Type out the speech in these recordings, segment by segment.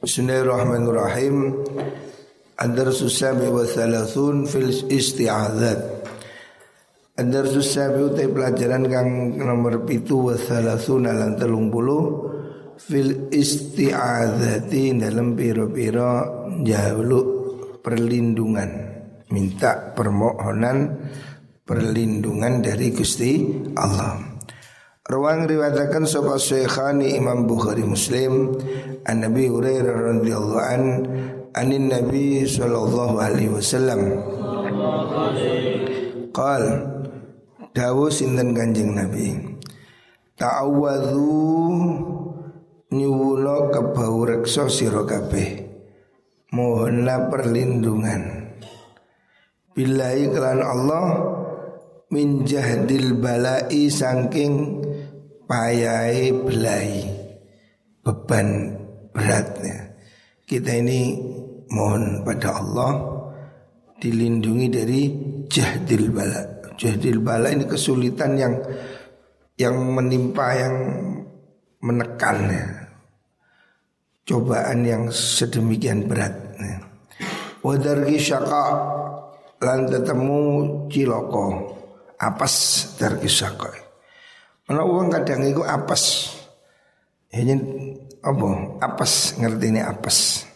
Bismillahirrahmanirrahim. Ad-darsu sabi wa thalathun fil isti'adzat. Ad-darsu sabi utai pelajaran kang nomor pitu wa thalathun alang telung puluh Fil isti'adzati dalam piro-piro jaluk perlindungan. Minta permohonan perlindungan dari Gusti Allah Ruang riwayatkan sopa Syekhani Imam Bukhari Muslim An Nabi Hurairah radhiyallahu an anin Nabi sallallahu alaihi wasallam. Qal dawu sinten Kanjeng Nabi? Ta'awadhu nyuwuna kebau reksa sira kabeh. Mohonlah perlindungan. Billahi kelan Allah min jahdil balai saking payai belai beban beratnya. Kita ini mohon pada Allah dilindungi dari jahdil bala. Jahdil bala ini kesulitan yang yang menimpa yang menekan ya. Cobaan yang sedemikian berat. Wadargi syaka lan tetemu ciloko apes dargi syaka Ana uang kadang itu apes. Ini apa? Apes ngerti ini apes.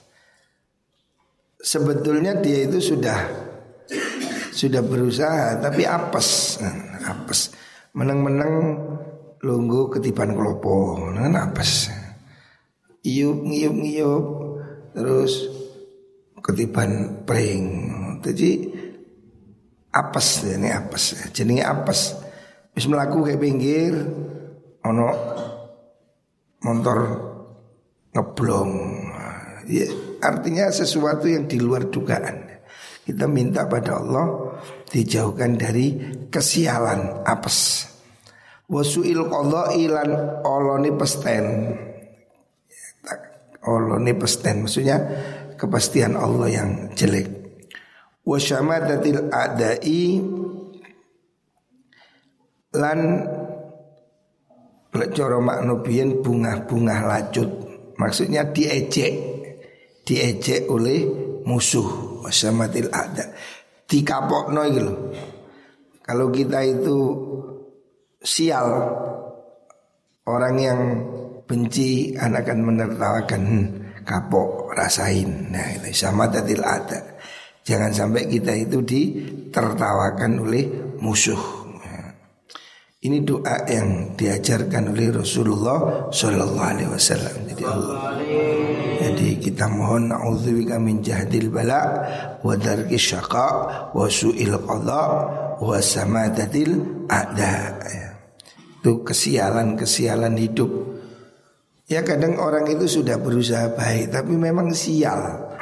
Sebetulnya dia itu sudah sudah berusaha tapi apes, nah, apes. Menang-menang lunggu ketipan kelopo, nah apes. Iup ngiup ngiup terus ketiban pring. Jadi apes ini apes. Jadi apes. Wis melaku kayak pinggir ono motor ngeblong. Ya, artinya sesuatu yang di luar dugaan. Kita minta pada Allah dijauhkan dari kesialan apes. Wasuil qadha ilan oloni pesten. Oloni pesten maksudnya kepastian Allah yang jelek. Wasyamadatil adai lan coro maknubian bunga-bunga lacut. Maksudnya diejek diejek oleh musuh wasamatil ada. Dikapokno gitu kalau kita itu sial orang yang benci akan menertawakan kapok rasain. Nah itu sama tatil ada. Jangan sampai kita itu ditertawakan oleh musuh ini doa yang diajarkan oleh Rasulullah Sallallahu Alaihi Wasallam. Jadi Allah. Jadi kita mohon naudzubillah min jahdil bala wa darki syaqa wa su'il qada wa samadatil ada. Itu kesialan-kesialan hidup. Ya kadang orang itu sudah berusaha baik tapi memang sial.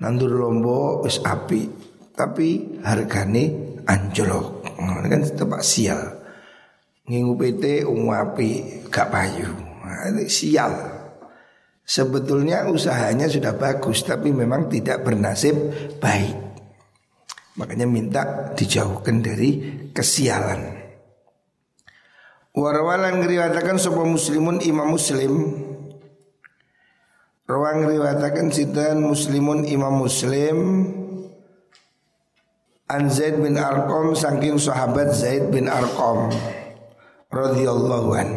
Nandur lombok wis api tapi hargane anjlok. Kan tetap sial. Ngingu PT ungu api gak payu. Nah, sial. Sebetulnya usahanya sudah bagus Tapi memang tidak bernasib baik. Makanya minta dijauhkan dari kesialan. Warwalan ngeriwatakan sopa muslimun imam muslim. Rawang ngeriwatakan sidan muslimun imam muslim? An Zaid bin Arqam saking sahabat Zaid bin Arqam radhiyallahu an.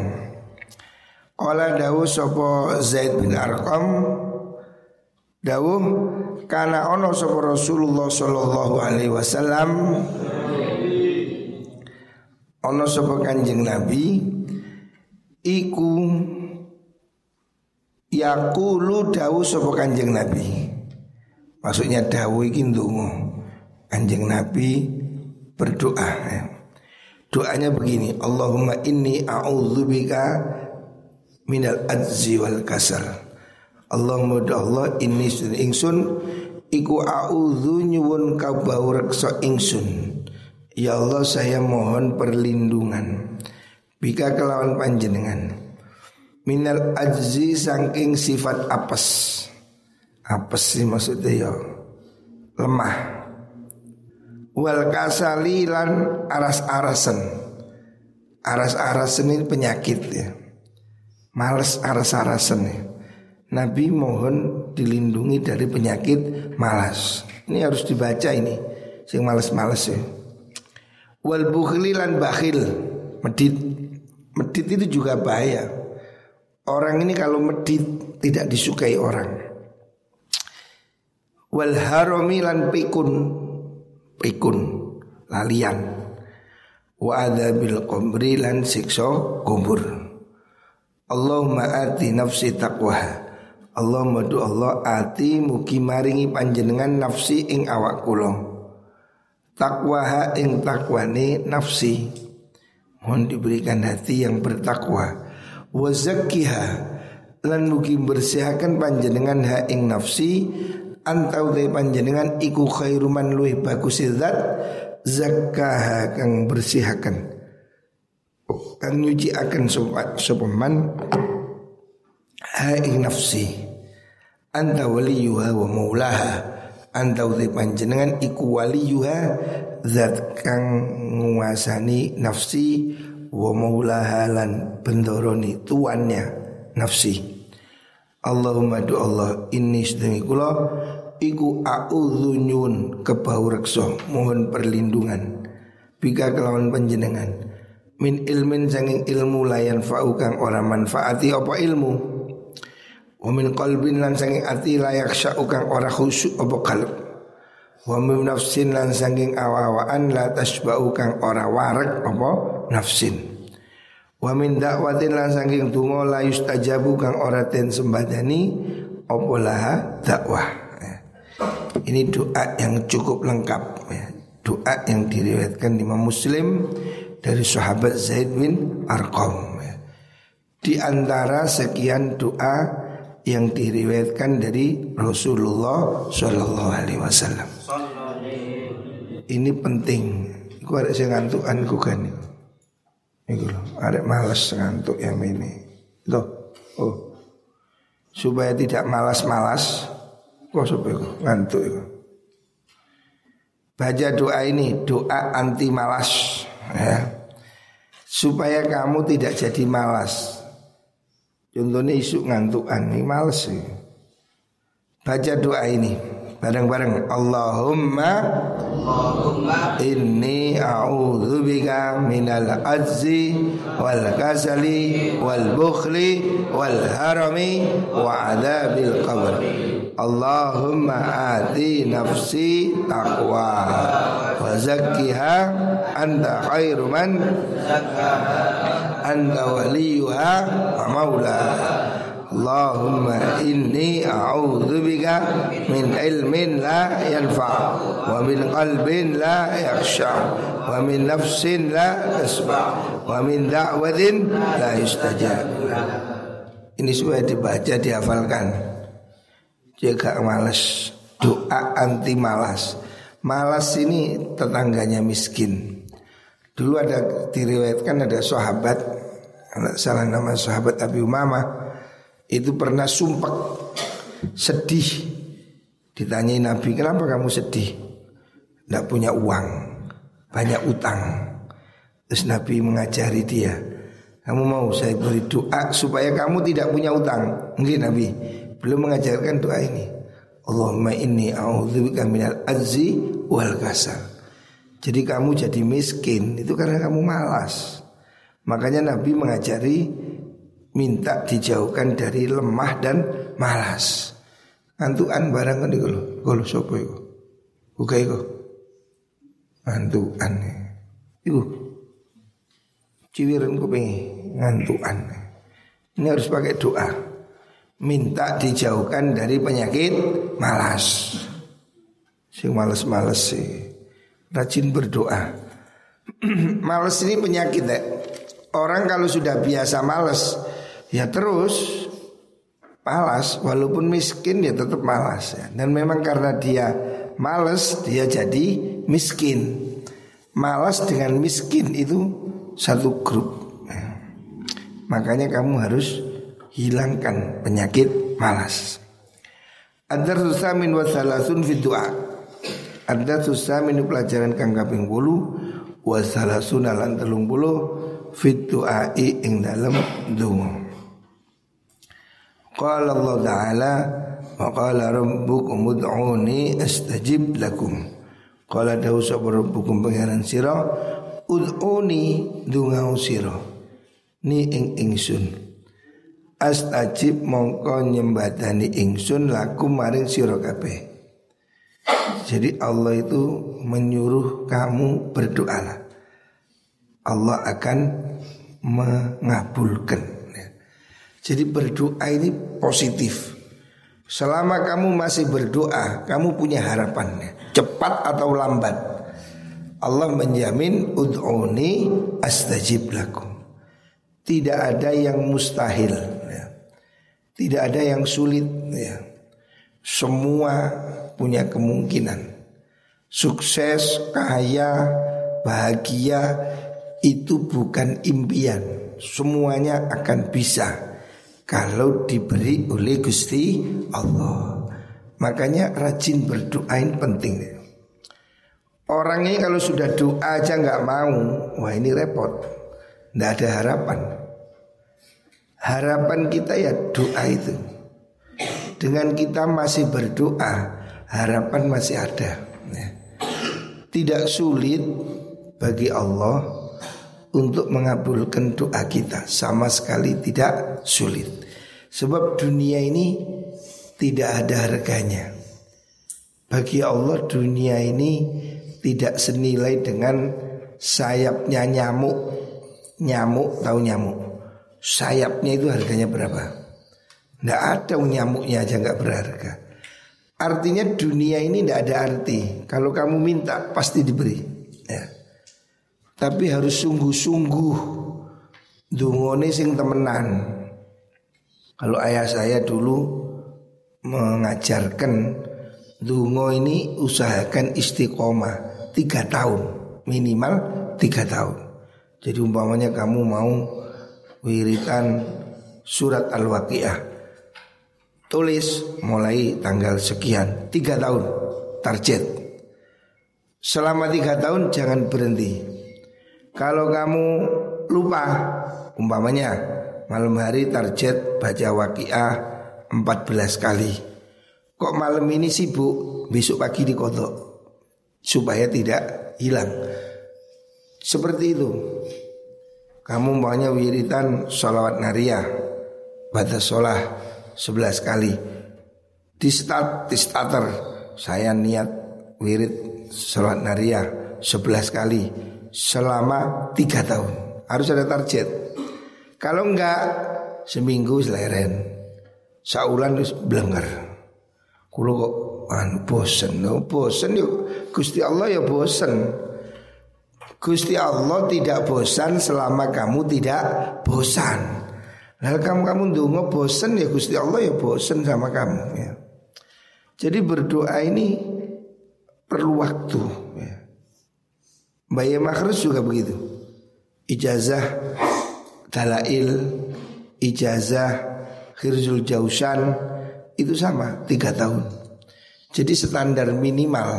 Qala dawu sapa Zaid bin Arqam dawu kana ono sapa Rasulullah sallallahu alaihi wasallam ono sapa Kanjeng Nabi iku yaqulu dawu sapa Kanjeng Nabi. Maksudnya dawu iki ndonga. Kanjeng Nabi berdoa ya. Doanya begini, Allahumma inni a'udzubika minal ajzi wal kasal. Allahumma do Allah inni sun ingsun iku a'udzu nyuwun kabau reksa ingsun. Ya Allah saya mohon perlindungan bika kelawan panjenengan. Minal ajzi saking sifat apes. Apes sih maksudnya ya lemah wal kasalilan aras-arasan. Aras-arasan ini penyakit ya. Males aras-arasan ya. Nabi mohon dilindungi dari penyakit malas. Ini harus dibaca ini. Sing malas-malas ya. Wal bukhli lan bakhil. Medit. Medit itu juga bahaya. Orang ini kalau medit tidak disukai orang. Wal harami lan pikun. Pikun. Lalian. Wa adabil qamri lan sikso kubur. Allahumma ati nafsi taqwaha Allah madu Allah ati mugi maringi panjenengan nafsi ing awak kula. Takwaha ing takwani nafsi. Mohon diberikan hati yang bertakwa. Wa zakkiha lan mugi bersihkan panjenengan ha ing nafsi antau te panjenengan iku khairuman luih bagus zat zakkaha kang bersihakan kang nyuci akan sopaman ha ing nafsi. Anta waliyuha wa maulaha. Anta uti panjenengan iku waliyuha zat kang nguasani nafsi wa maulaha lan bendoroni tuannya nafsi Allahumma do Allah ini sedemi kula iku a'udzu nyun kebau reksa mohon perlindungan bika kelawan panjenengan min ilmin sanging ilmu layan fa'u kang ora manfaati apa ilmu Wa min qalbin lan sanging ati layak sya'u kang ora khusyuk apa kalb. Wa min nafsin lan sanging awawaan la tasba'u kang ora warak apa nafsin. Wa min dakwatin lan sanging donga la yustajabu kang ora ten sembadani apa laha dakwah. Ya. Ini doa yang cukup lengkap ya. Doa yang diriwayatkan Imam Muslim dari sahabat Zaid bin Arqam ya. Di antara sekian doa yang diriwayatkan dari Rasulullah Shallallahu Alaihi Wasallam. Ini penting. Iku ada sing ngantukan ku kan. Iku loh, ada malas ngantuk yang ini. Loh, oh. Supaya tidak malas-malas, kok supaya ngantuk itu. Baca doa ini, doa anti malas ya. Supaya kamu tidak jadi malas Contohnya isu ngantukan ini males sih. Baca doa ini bareng-bareng Allahumma Allahumma inni a'udzubika minal azzi wal kasali wal bukhli wal harami wa adabil qabr. Allahumma ati nafsi taqwa wa zakkiha anta khairu man anta waliyuha wa maula Allahumma inni a'udzubika min ilmin la yanfa wa min qalbin la yakhsha wa min nafsin la tasba wa min da'watin la yustajab. Ini supaya dibaca dihafalkan. Jaga malas Doa anti malas. Malas ini tetangganya miskin. Dulu ada diriwayatkan ada sahabat Salah nama sahabat Abi Umamah Itu pernah sumpah Sedih Ditanyai Nabi kenapa kamu sedih Tidak punya uang Banyak utang Terus Nabi mengajari dia Kamu mau saya beri doa supaya kamu tidak punya utang Mungkin Nabi belum mengajarkan doa ini. Allahumma inni a'udzubika minal azzi wal kasal. Jadi kamu jadi miskin itu karena kamu malas. Makanya Nabi mengajari minta dijauhkan dari lemah dan malas. Antuan barang kan iku lho, sapa iku? Buka iku. Antuan. Iku. Ciwiran kuping ngantuan. Ini harus pakai doa minta dijauhkan dari penyakit malas. Si malas-malas sih. Rajin berdoa. malas ini penyakit ya. Orang kalau sudah biasa malas ya terus malas walaupun miskin dia tetap malas ya. Dan memang karena dia malas dia jadi miskin. Malas dengan miskin itu satu grup. Ya. Makanya kamu harus hilangkan penyakit malas. Ada min wa salasun fi doa. Ada min pelajaran kang kaping 8 wa salasun lan 30 fi doa ing dalam donga. Qala Allah Ta'ala wa qala rabbukum ud'uni astajib lakum. Qala dawu sapa rabbukum pangeran sira ud'uni dungau sira. Ni ing ingsun. Astajib mongko nyembadani ingsun lakum maring sira kabeh. Jadi Allah itu menyuruh kamu berdoa. Allah akan mengabulkan. Jadi berdoa ini positif. Selama kamu masih berdoa, kamu punya harapan. Cepat atau lambat. Allah menjamin ud'uni astajib lakum. Tidak ada yang mustahil. Ya. Tidak ada yang sulit. Ya. Semua punya kemungkinan. Sukses, kaya, bahagia itu bukan impian. Semuanya akan bisa kalau diberi oleh Gusti Allah. Makanya rajin berdoa ini penting. Orang ini kalau sudah doa aja nggak mau, wah ini repot. Nggak ada harapan. Harapan kita ya doa itu. Dengan kita masih berdoa, harapan masih ada. Ya. Tidak sulit bagi Allah untuk mengabulkan doa kita sama sekali tidak sulit. Sebab dunia ini tidak ada harganya. Bagi Allah dunia ini tidak senilai dengan sayapnya nyamuk. Nyamuk tahu nyamuk. Sayapnya itu harganya berapa? Tidak ada nyamuknya aja nggak berharga. Artinya dunia ini tidak ada arti. Kalau kamu minta pasti diberi. Tapi harus sungguh-sungguh. Dungone sing temenan. Kalau ayah saya dulu Mengajarkan Dungo ini usahakan istiqomah Tiga tahun. Minimal tiga tahun. Jadi umpamanya kamu mau Wiritan surat Al-Waqiah. Tulis mulai tanggal sekian Tiga tahun. Target. Selama tiga tahun jangan berhenti kalau kamu lupa Umpamanya malam hari target baca waqiah 14 kali. Kok malam ini sibuk Besok pagi dikodok Supaya tidak hilang. Seperti itu. Kamu maunya wiritan sholawat nariyah Batas sholah 11 kali. Di start, di starter Saya niat wirid sholawat nariyah 11 kali selama tiga tahun. Harus ada target. Kalau enggak seminggu seleren, saulan terus belenggar. Kulo kok anu bosen, no bosen yuk. Gusti Allah ya bosen. Gusti Allah tidak bosan selama kamu tidak bosan. Lalu kamu kamu dungo bosan ya Gusti Allah ya bosan sama kamu ya. Jadi berdoa ini perlu waktu ya. Bayi Makhrus juga begitu. Ijazah Dalail, ijazah Khirzul Jausan itu sama tiga tahun. Jadi standar minimal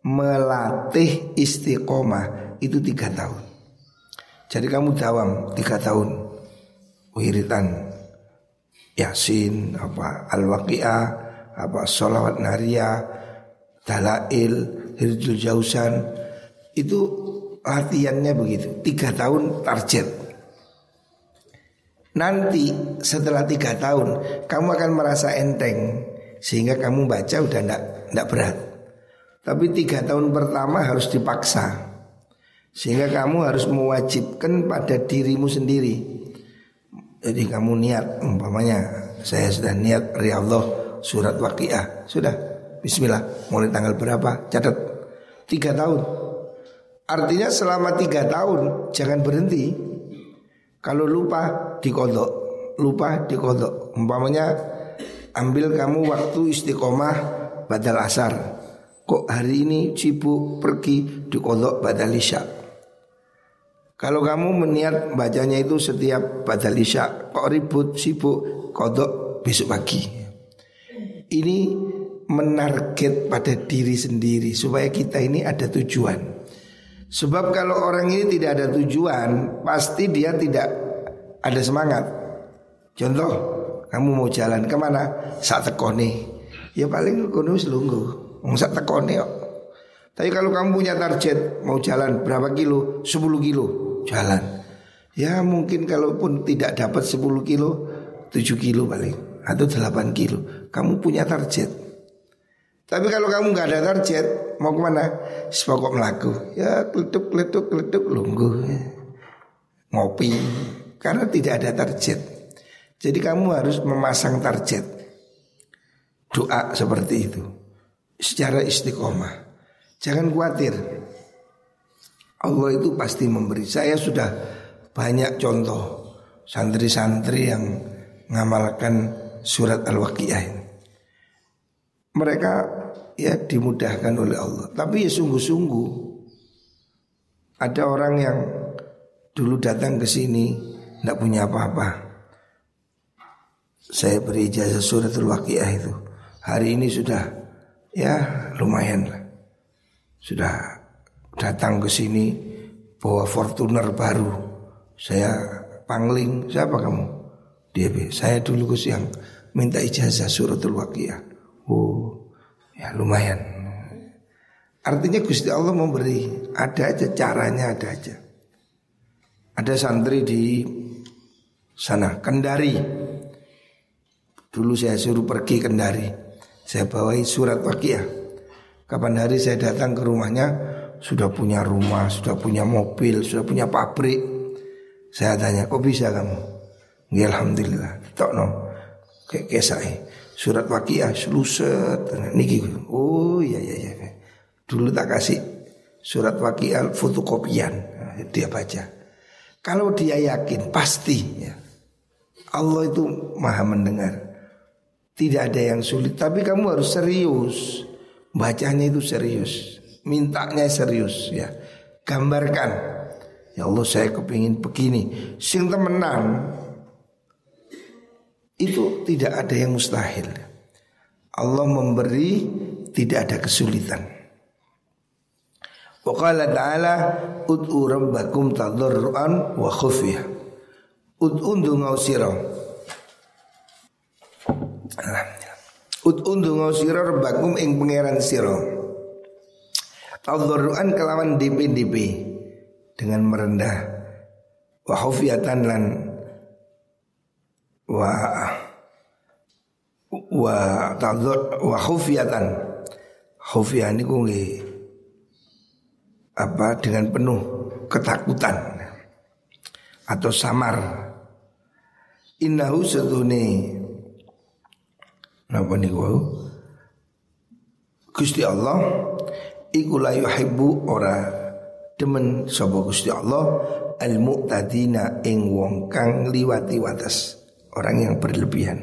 melatih istiqomah itu tiga tahun. Jadi kamu dawam tiga tahun wiritan Yasin apa Al-Waqi'ah apa Salawat Nariyah Dalail Hirzul Jausan itu latihannya begitu. Tiga tahun target. Nanti setelah tiga tahun Kamu akan merasa enteng Sehingga kamu baca udah ndak ndak berat. Tapi tiga tahun pertama harus dipaksa Sehingga kamu harus mewajibkan pada dirimu sendiri. Jadi kamu niat umpamanya Saya sudah niat Allah surat waqiah. Sudah Bismillah. Mulai tanggal berapa? Catat. Tiga tahun Artinya selama tiga tahun jangan berhenti. Kalau lupa dikodok, lupa dikodok. Umpamanya ambil kamu waktu istiqomah badal asar. Kok hari ini sibuk pergi dikodok badal isya. Kalau kamu meniat bacanya itu setiap badal isya, kok ribut sibuk kodok besok pagi. Ini menarget pada diri sendiri supaya kita ini ada tujuan. Sebab kalau orang ini tidak ada tujuan, pasti dia tidak ada semangat. Contoh, kamu mau jalan ke mana? Saat tekone. Ya paling kono selungguh. Wong sak tekone kok. Tapi kalau kamu punya target mau jalan berapa kilo? 10 kilo jalan. Ya mungkin kalaupun tidak dapat 10 kilo 7 kilo paling atau 8 kilo. Kamu punya target. Tapi kalau kamu nggak ada target mau ke mana? Sepokok melaku. Ya keleduk keleduk keleduk lungguh. Ngopi karena tidak ada target. Jadi kamu harus memasang target. Doa seperti itu. Secara istiqomah. Jangan khawatir. Allah itu pasti memberi. Saya sudah banyak contoh santri-santri yang mengamalkan surat Al-Waqiah. Mereka ya dimudahkan oleh Allah. Tapi ya sungguh-sungguh ada orang yang dulu datang ke sini tidak punya apa-apa. Saya beri ijazah suratul waqiah itu. Hari ini sudah ya lumayan lah. Sudah datang ke sini bawa Fortuner baru. Saya pangling, siapa kamu? Dia saya dulu ke siang minta ijazah suratul waqiah. Oh, ya lumayan. Artinya Gusti Allah memberi, ada aja caranya ada aja. Ada santri di sana Kendari Dulu saya suruh pergi Kendari Saya bawai surat wakiah Kapan hari saya datang ke rumahnya Sudah punya rumah, sudah punya mobil, sudah punya pabrik Saya tanya, kok bisa kamu? Ya Alhamdulillah Tok no Kayak kesai Surat wakiah seluset Niki Oh iya iya iya. Dulu tak kasih Surat wakiah fotokopian. Dia baca. Kalau dia yakin pasti ya. Allah itu maha mendengar. Tidak ada yang sulit Tapi kamu harus serius. Bacanya itu serius. Mintanya serius ya. Gambarkan. Ya Allah saya kepingin begini. Sing temenan Itu tidak ada yang mustahil. Allah memberi Tidak ada kesulitan. Wa qala ta'ala Ud'u rabbakum tadarruan wa khufiyah Ud'u ndungau sirah Ut'un dungo siro rebakum ing pangeran siro Tadharruan kelawan DP-DP Dengan merendah. Wa khufiyatan lan Wa Wa tadhar Wa khufiyatan. Khufiyah ini nggih Apa dengan penuh ketakutan Atau samar. Innahu setune Napa niku? Gusti Allah iku la yuhibbu ora demen sapa Gusti Allah al mu'tadina ing wong kang liwati watas, orang yang berlebihan.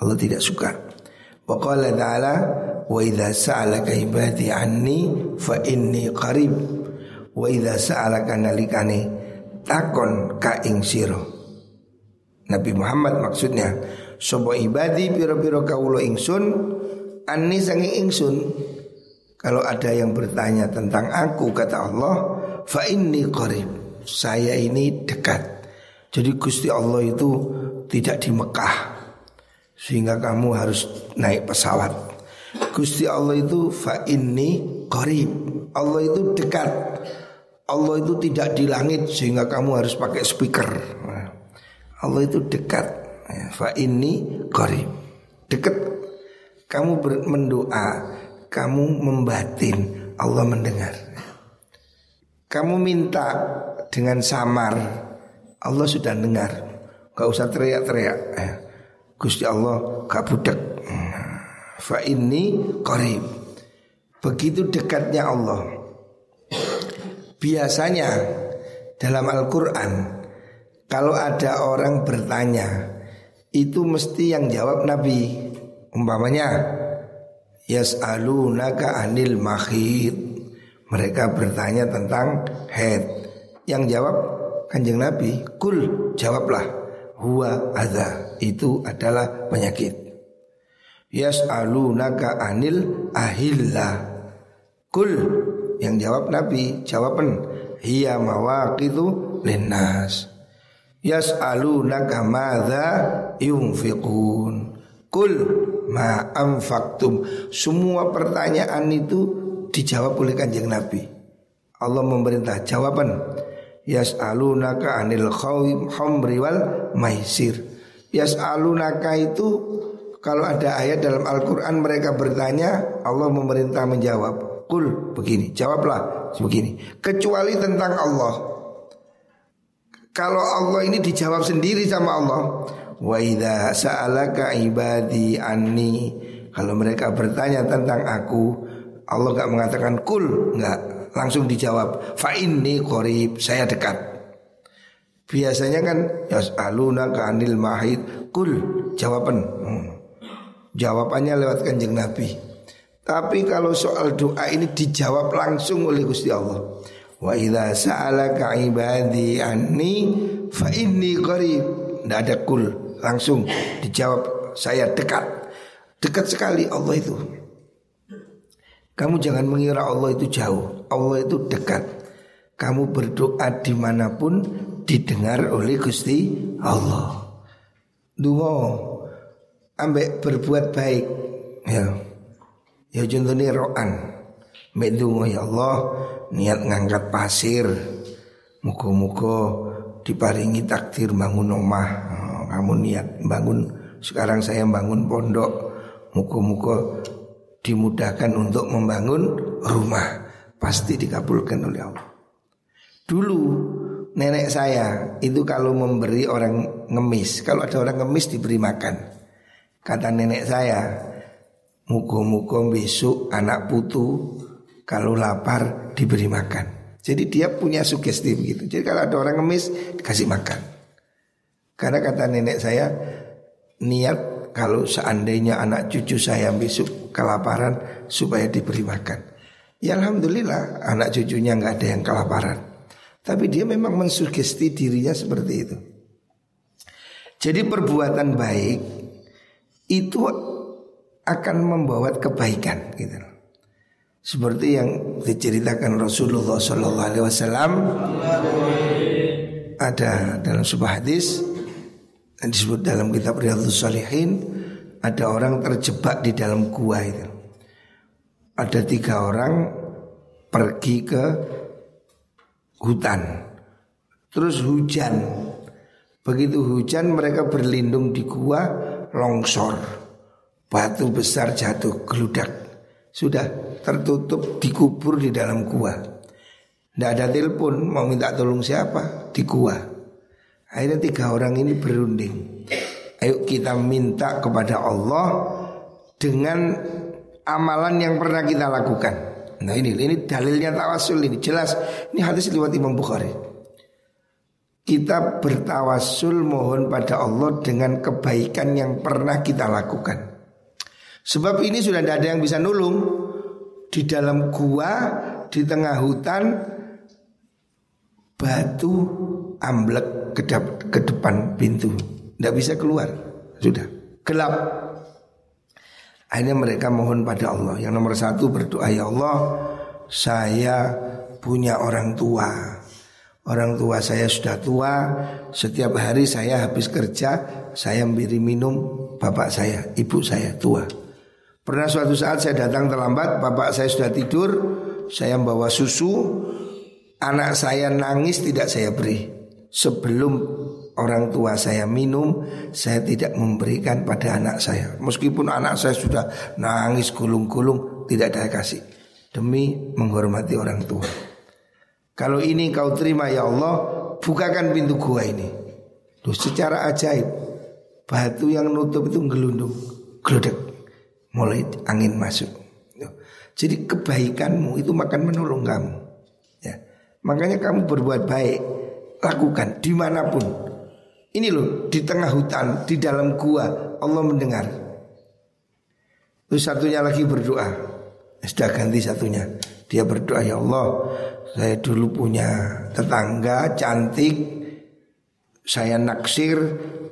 Allah tidak suka. Wa qala ta'ala wa idza sa'alaka ibadi anni fa inni qarib. Wa idza sa'alaka nalikane takon ka ing sira. Nabi Muhammad maksudnya Sobo ibadi piro-piro kaulo ingsun Ani sangi ingsun Kalau ada yang bertanya tentang aku Kata Allah Fa inni qarib Saya ini dekat Jadi Gusti Allah itu Tidak di Mekah Sehingga kamu harus naik pesawat Gusti Allah itu Fa inni qarib Allah itu dekat Allah itu tidak di langit Sehingga kamu harus pakai speaker Allah itu dekat fa ini qarib. Dekat kamu mendoa, kamu membatin, Allah mendengar. Kamu minta dengan samar, Allah sudah dengar. Gak usah teriak-teriak. Ya. Gusti Allah gak budak. Fa ini qarib. Begitu dekatnya Allah. Biasanya dalam Al-Quran kalau ada orang bertanya itu mesti yang jawab Nabi. Umpamanya yas'alunaka anil mahid. Mereka bertanya tentang head. Yang jawab Kanjeng Nabi, "Kul, jawablah. Huwa adza." Itu adalah penyakit. Yas'alunaka anil ahillah. Kul, yang jawab Nabi, jawaban hiya mawaqitu linnas. Yas'alunaka madza yunfiqun. Kul ma anfaqtum. Semua pertanyaan itu dijawab oleh Kanjeng Nabi. Allah memerintah jawaban. Yas'alunaka anil khamri wal maisir. Yas'alunaka itu kalau ada ayat dalam Al-Quran mereka bertanya Allah memerintah menjawab. Kul begini jawablah begini. Kecuali tentang Allah. Kalau Allah ini dijawab sendiri sama Allah, wa idza sa'alaka ibadi anni, kalau mereka bertanya tentang aku, Allah enggak mengatakan kul, enggak, langsung dijawab fa inni qarib, saya dekat. Biasanya kan yas'aluna anil mahid kul jawaban. Hmm. Jawabannya lewat kanjeng Nabi. Tapi kalau soal doa ini dijawab langsung oleh Gusti Allah. Wa idza sa'alaka ibadi anni fa inni qarib. Tidak ada kul, langsung dijawab saya dekat. Dekat sekali Allah itu. Kamu jangan mengira Allah itu jauh. Allah itu dekat. Kamu berdoa di mana pun didengar oleh Gusti Allah. Dungo ambek berbuat baik. Ya. Ya contohnya ro'an. Mbak ya Allah niat ngangkat pasir Muka-muka diparingi takdir bangun rumah oh, Kamu niat bangun Sekarang saya bangun pondok Muka-muka dimudahkan untuk membangun rumah Pasti dikabulkan oleh Allah Dulu nenek saya itu kalau memberi orang ngemis Kalau ada orang ngemis diberi makan Kata nenek saya Muka-muka besok anak putu kalau lapar diberi makan. Jadi dia punya sugesti begitu. Jadi kalau ada orang ngemis dikasih makan. Karena kata nenek saya niat kalau seandainya anak cucu saya besok kelaparan supaya diberi makan. Ya alhamdulillah anak cucunya nggak ada yang kelaparan. Tapi dia memang mensugesti dirinya seperti itu. Jadi perbuatan baik itu akan membawa kebaikan gitu seperti yang diceritakan Rasulullah Sallallahu Alaihi Wasallam ada dalam sebuah hadis yang disebut dalam kitab Riyadhus Salihin ada orang terjebak di dalam gua itu. Ada tiga orang pergi ke hutan, terus hujan. Begitu hujan mereka berlindung di gua longsor, batu besar jatuh geludak sudah tertutup dikubur di dalam gua. Tidak ada telepon mau minta tolong siapa di gua. Akhirnya tiga orang ini berunding. Ayo kita minta kepada Allah dengan amalan yang pernah kita lakukan. Nah ini ini dalilnya tawasul ini jelas. Ini hadis riwayat Imam Bukhari. Kita bertawasul mohon pada Allah dengan kebaikan yang pernah kita lakukan. Sebab ini sudah tidak ada yang bisa nulung Di dalam gua Di tengah hutan Batu Amblek ke depan pintu Tidak bisa keluar. Sudah. Gelap. Akhirnya mereka mohon pada Allah. Yang nomor satu berdoa Ya Allah Saya punya orang tua. Orang tua saya sudah tua. Setiap hari saya habis kerja Saya memberi minum Bapak saya, ibu saya tua. Pernah suatu saat saya datang terlambat, bapak saya sudah tidur, saya membawa susu, anak saya nangis tidak saya beri. Sebelum orang tua saya minum, saya tidak memberikan pada anak saya. Meskipun anak saya sudah nangis gulung-gulung, tidak ada kasih. Demi menghormati orang tua. Kalau ini kau terima ya Allah, bukakan pintu gua ini. Tuh secara ajaib, batu yang nutup itu gelundung, geludek mulai angin masuk. Jadi kebaikanmu itu makan menolong kamu. Ya. Makanya kamu berbuat baik, lakukan di mana pun. Ini loh di tengah hutan, di dalam gua Allah mendengar. Terus satunya lagi berdoa. Sudah ganti satunya. Dia berdoa ya Allah, saya dulu punya tetangga cantik, saya naksir,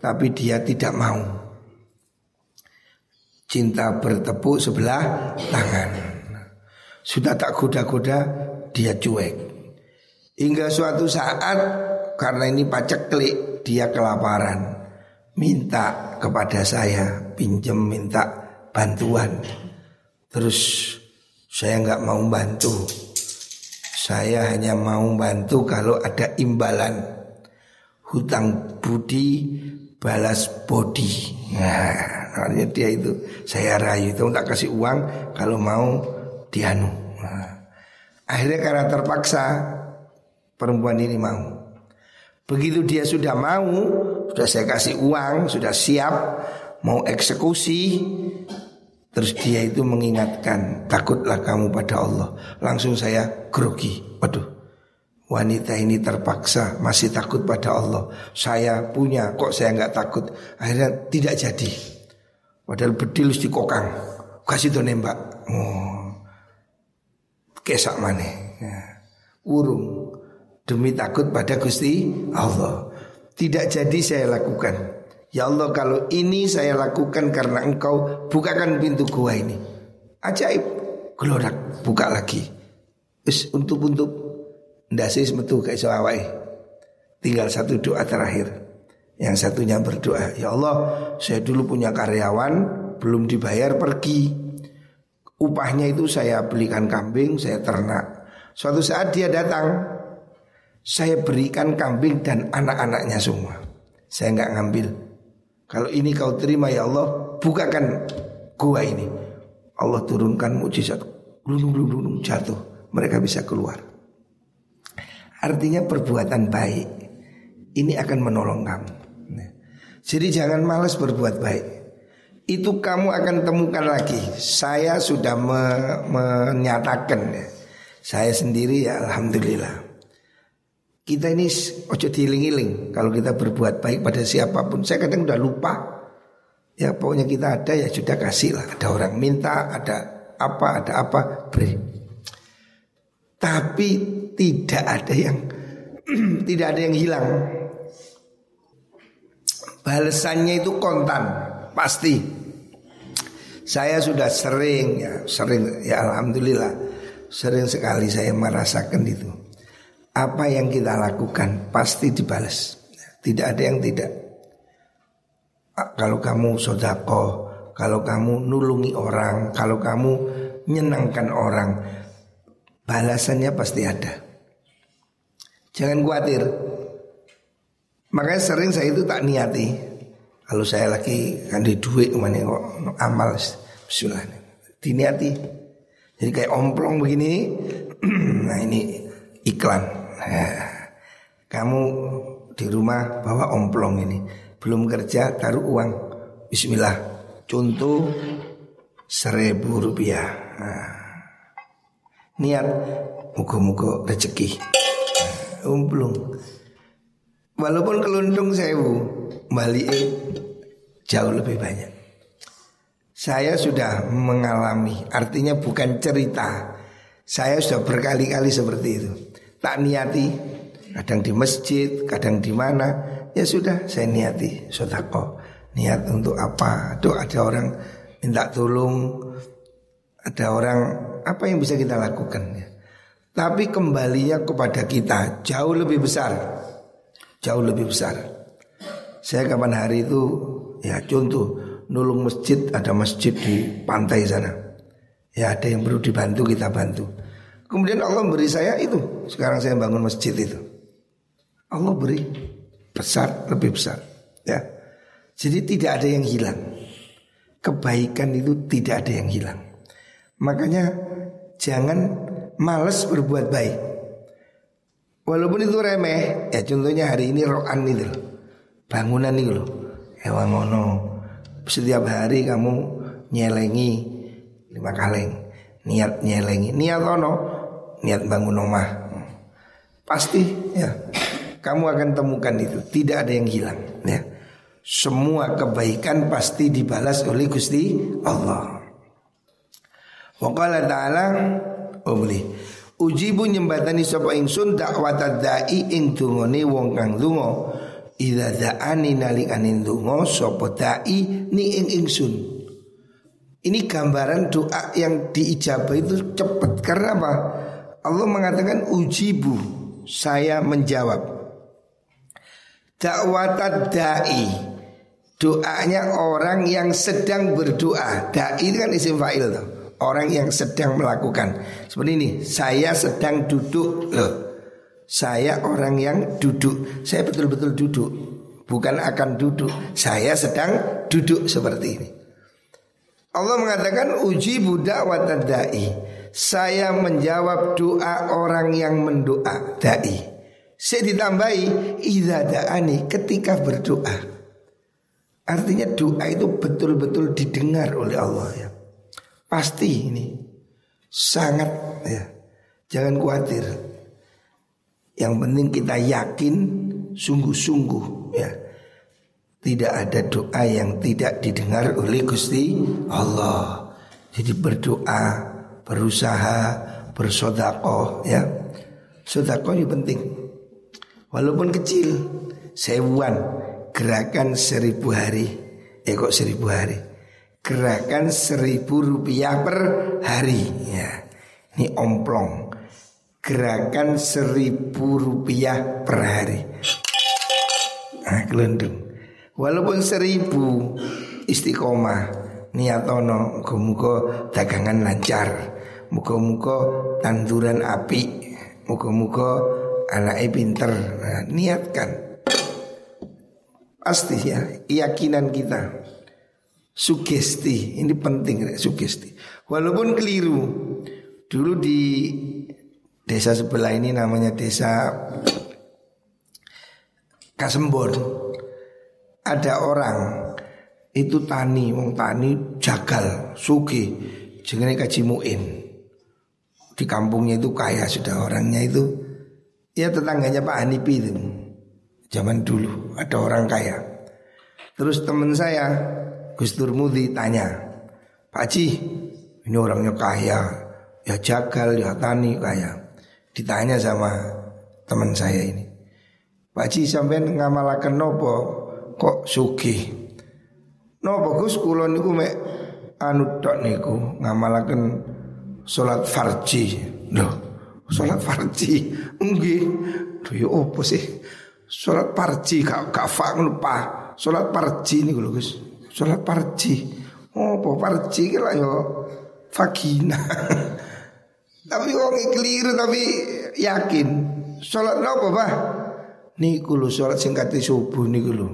tapi dia tidak mau. Cinta bertepuk sebelah tangan Sudah tak goda-goda dia cuek Hingga suatu saat karena ini pacak klik dia kelaparan, minta kepada saya pinjem minta bantuan. Terus saya nggak mau bantu. Saya hanya mau bantu kalau ada imbalan hutang budi balas body. Nah, artinya dia itu saya rayu itu tak kasih uang kalau mau dianu. Nah, akhirnya karena terpaksa perempuan ini mau. Begitu dia sudah mau, sudah saya kasih uang, sudah siap mau eksekusi, terus dia itu mengingatkan, takutlah kamu pada Allah. Langsung saya grogi. Waduh, wanita ini terpaksa masih takut pada Allah. Saya punya, kok saya nggak takut? Akhirnya tidak jadi. Padahal bedil di kokang, kasih tuh nembak. Oh, kesak mana? Ya. Urung demi takut pada Gusti Allah. Tidak jadi saya lakukan. Ya Allah kalau ini saya lakukan karena engkau bukakan pintu gua ini. Ajaib. Gelorak buka lagi. Wis untuk-untuk ndak sih metu kayak selawai. Tinggal satu doa terakhir. Yang satunya berdoa, "Ya Allah, saya dulu punya karyawan belum dibayar pergi. Upahnya itu saya belikan kambing, saya ternak. Suatu saat dia datang, saya berikan kambing dan anak-anaknya semua. Saya nggak ngambil. Kalau ini kau terima ya Allah, bukakan gua ini. Allah turunkan mujizat, lulung jatuh, mereka bisa keluar. Artinya perbuatan baik ini akan menolong kamu. Nah, jadi jangan malas berbuat baik. Itu kamu akan temukan lagi. Saya sudah me menyatakan ya. Saya sendiri ya alhamdulillah kita ini ojo diiling-iling kalau kita berbuat baik pada siapa pun. Saya kadang udah lupa. Ya pokoknya kita ada ya sudah kasih lah. Ada orang minta, ada apa, ada apa, beri. Tapi tidak ada yang tidak ada yang hilang. Balasannya itu kontan, pasti. Saya sudah sering ya, sering ya alhamdulillah, sering sekali saya merasakan itu apa yang kita lakukan pasti dibalas. Tidak ada yang tidak. Kalau kamu sodako, kalau kamu nulungi orang, kalau kamu menyenangkan orang, balasannya pasti ada. Jangan khawatir. Makanya sering saya itu tak niati. Kalau saya lagi kan di duit mana kok amal Bismillah. Diniati. Jadi kayak omplong begini. nah ini iklan kamu di rumah bawa omplong ini. Belum kerja taruh uang. Bismillah. Contoh seribu rupiah. Nah, Niat Muka-muka rezeki. Nah, Umplung Walaupun keluntung sewu Balik jauh lebih banyak. Saya sudah mengalami Artinya bukan cerita. Saya sudah berkali-kali seperti itu tak niati. Kadang di masjid kadang di mana. Ya sudah saya niati sodako niat untuk apa? Tuh ada orang minta tolong. Ada orang apa yang bisa kita lakukan? Ya. Tapi kembalinya kepada kita jauh lebih besar. Jauh lebih besar. Saya kapan hari itu ya contoh nulung masjid ada masjid di pantai sana. Ya ada yang perlu dibantu kita bantu Kemudian Allah beri saya itu. Sekarang saya bangun masjid itu. Allah beri besar, lebih besar. Ya. Jadi tidak ada yang hilang. Kebaikan itu tidak ada yang hilang. Makanya jangan males berbuat baik. Walaupun itu remeh, ya contohnya hari ini rokan itu Bangunan itu loh. Hewan ngono. Setiap hari kamu nyelengi lima kaleng. Niat nyelengi. Niat ono niat bangun rumah pasti ya. Kamu akan temukan itu. Tidak ada yang hilang ya. Semua kebaikan pasti dibalas oleh Gusti Allah. Waqala ta'ala Oh boleh. Ujibu nyembatani sapa ingsun dakwat dai ing dungane wong kang donga. Ida da'ani nalikane donga sapa dai ni ing ingsun. Ini gambaran doa yang diijabah itu cepat karena apa? Allah mengatakan ujibu. Saya menjawab Dakwat da'i. Doanya orang yang sedang berdoa. Da'i itu kan isim fa'il Orang yang sedang melakukan. Seperti ini Saya sedang duduk. Loh Saya orang yang duduk. Saya betul-betul duduk Bukan akan duduk. Saya sedang duduk seperti ini. Allah mengatakan uji budak watadai Saya menjawab doa orang yang mendoa Da'i saya ditambahi Iza da'ani ketika berdoa. Artinya doa itu betul-betul didengar oleh Allah ya. Pasti ini Sangat ya. Jangan khawatir. Yang penting kita yakin Sungguh-sungguh ya. Tidak ada doa yang tidak didengar oleh Gusti Allah. Jadi berdoa Berusaha Bersodakoh ya. Sodakoh ini penting. Walaupun kecil Sewuan Gerakan seribu hari. Eh kok seribu hari? Gerakan seribu rupiah per hari ya. Ini omplong. Gerakan seribu rupiah per hari. Nah gelendung Walaupun seribu istiqomah. Niatono muka-muka dagangan lancar muka-muka tanduran api. Muka-muka anaknya pinter. Nah, niatkan. Pasti ya keyakinan kita. Sugesti ini penting sugesti. Walaupun keliru dulu di desa sebelah ini namanya desa Kasembon ada orang itu tani wong tani jagal suki jenenge kaji muin di kampungnya itu kaya sudah orangnya itu Ya tetangganya Pak Hanipi itu. Zaman dulu ada orang kaya. Terus teman saya Gus Durmudi tanya Pak Haji ini orangnya kaya Ya jagal, ya tani kaya. Ditanya sama teman saya ini Pak Haji sampai ngamalakan nopo? Kok suki Nopo Gus kulon niku mek Anu tok niku Ngamalakan Sholat farji. Loh Sholat farji? Enggak Duh ya apa sih? Sholat farji Gak, gak fak lupa Sholat farji ini lho guys Sholat farji. Oh apa farji kira ya? Vagina. Tapi orang keliru tapi yakin. Sholat apa bah Niku lho sholat singkati subuh niku lho.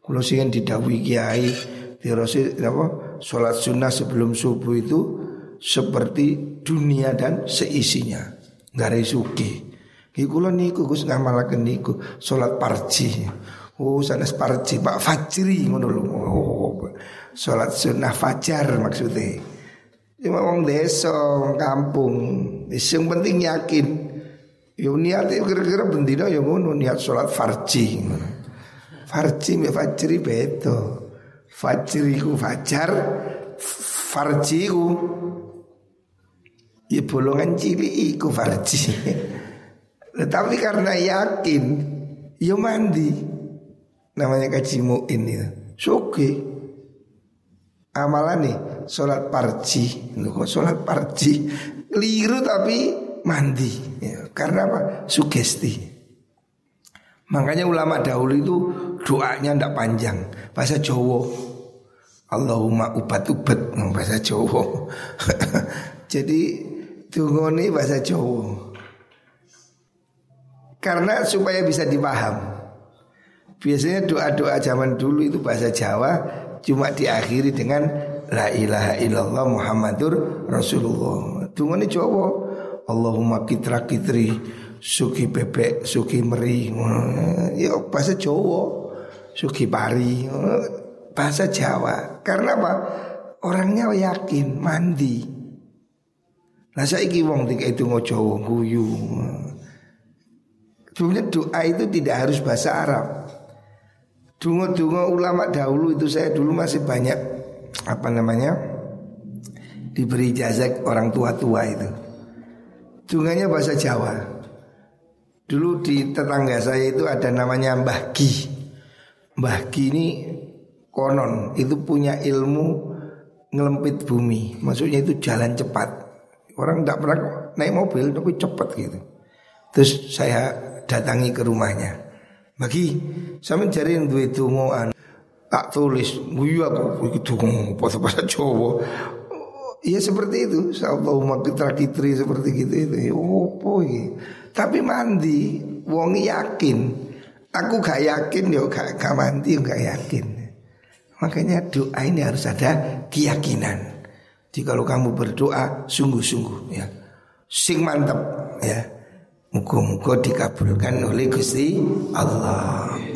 Kalau sing didawi kiai Dirasi apa? Sholat sunnah sebelum subuh itu Seperti dunia dan seisinya. Garai suki Iku niku Gus ngamalaken niku Sholat parji. Oh sanes parji Pak Fajri ngono lho. Oh, Sholat sunnah fajar maksudnya Cuma wong desa, kampung Yang penting yakin. Yo niat kira-kira bendina yo ngono niat sholat farji. Farji me fajri beto Fajri ku fajar Farji ku Ya bolongan cilik iku farji. Tetapi karena yakin, ya mandi. Namanya kaji mu'in itu. Soke. Amalan nih, sholat parji. Kok sholat parji? Keliru tapi mandi. Ya, karena apa? Sugesti. Makanya ulama dahulu itu doanya ndak panjang. Bahasa Jawa. Allahumma ubat-ubat. Bahasa Jawa. Jadi Tungoni bahasa Jawa. Karena supaya bisa dipaham. Biasanya doa-doa zaman dulu itu bahasa Jawa cuma diakhiri dengan la ilaha illallah Muhammadur Rasulullah. Tungoni Jawa. Allahumma kitra kitri suki bebek, suki meri. Ya bahasa Jawa. Suki pari. Bahasa Jawa. Karena apa? Orangnya yakin mandi. Nah saiki wong tiga itu ngojo guyu. Sebenarnya doa itu tidak harus bahasa Arab. Dungo-dungo ulama dahulu itu saya dulu masih banyak apa namanya diberi jazak orang tua-tua itu. Dunganya bahasa Jawa. Dulu di tetangga saya itu ada namanya Mbah Gi. Mbah Gi ini konon itu punya ilmu ngelempit bumi. Maksudnya itu jalan cepat. Orang tidak pernah naik mobil tapi cepat gitu. Terus saya datangi ke rumahnya. Bagi sampe jari duwe dongaan tak tulis guyu aku iki donga bahasa Jawa. Iya seperti itu. Allahumma kita kitri seperti gitu itu. Ya, opo iki. Tapi mandi wong yakin. Aku gak yakin yo gak, gak mandi gak yakin. Makanya doa ini harus ada keyakinan. Jadi kalau kamu berdoa sungguh-sungguh ya. Sing mantap ya. Muka-muka dikabulkan oleh Gusti Allah.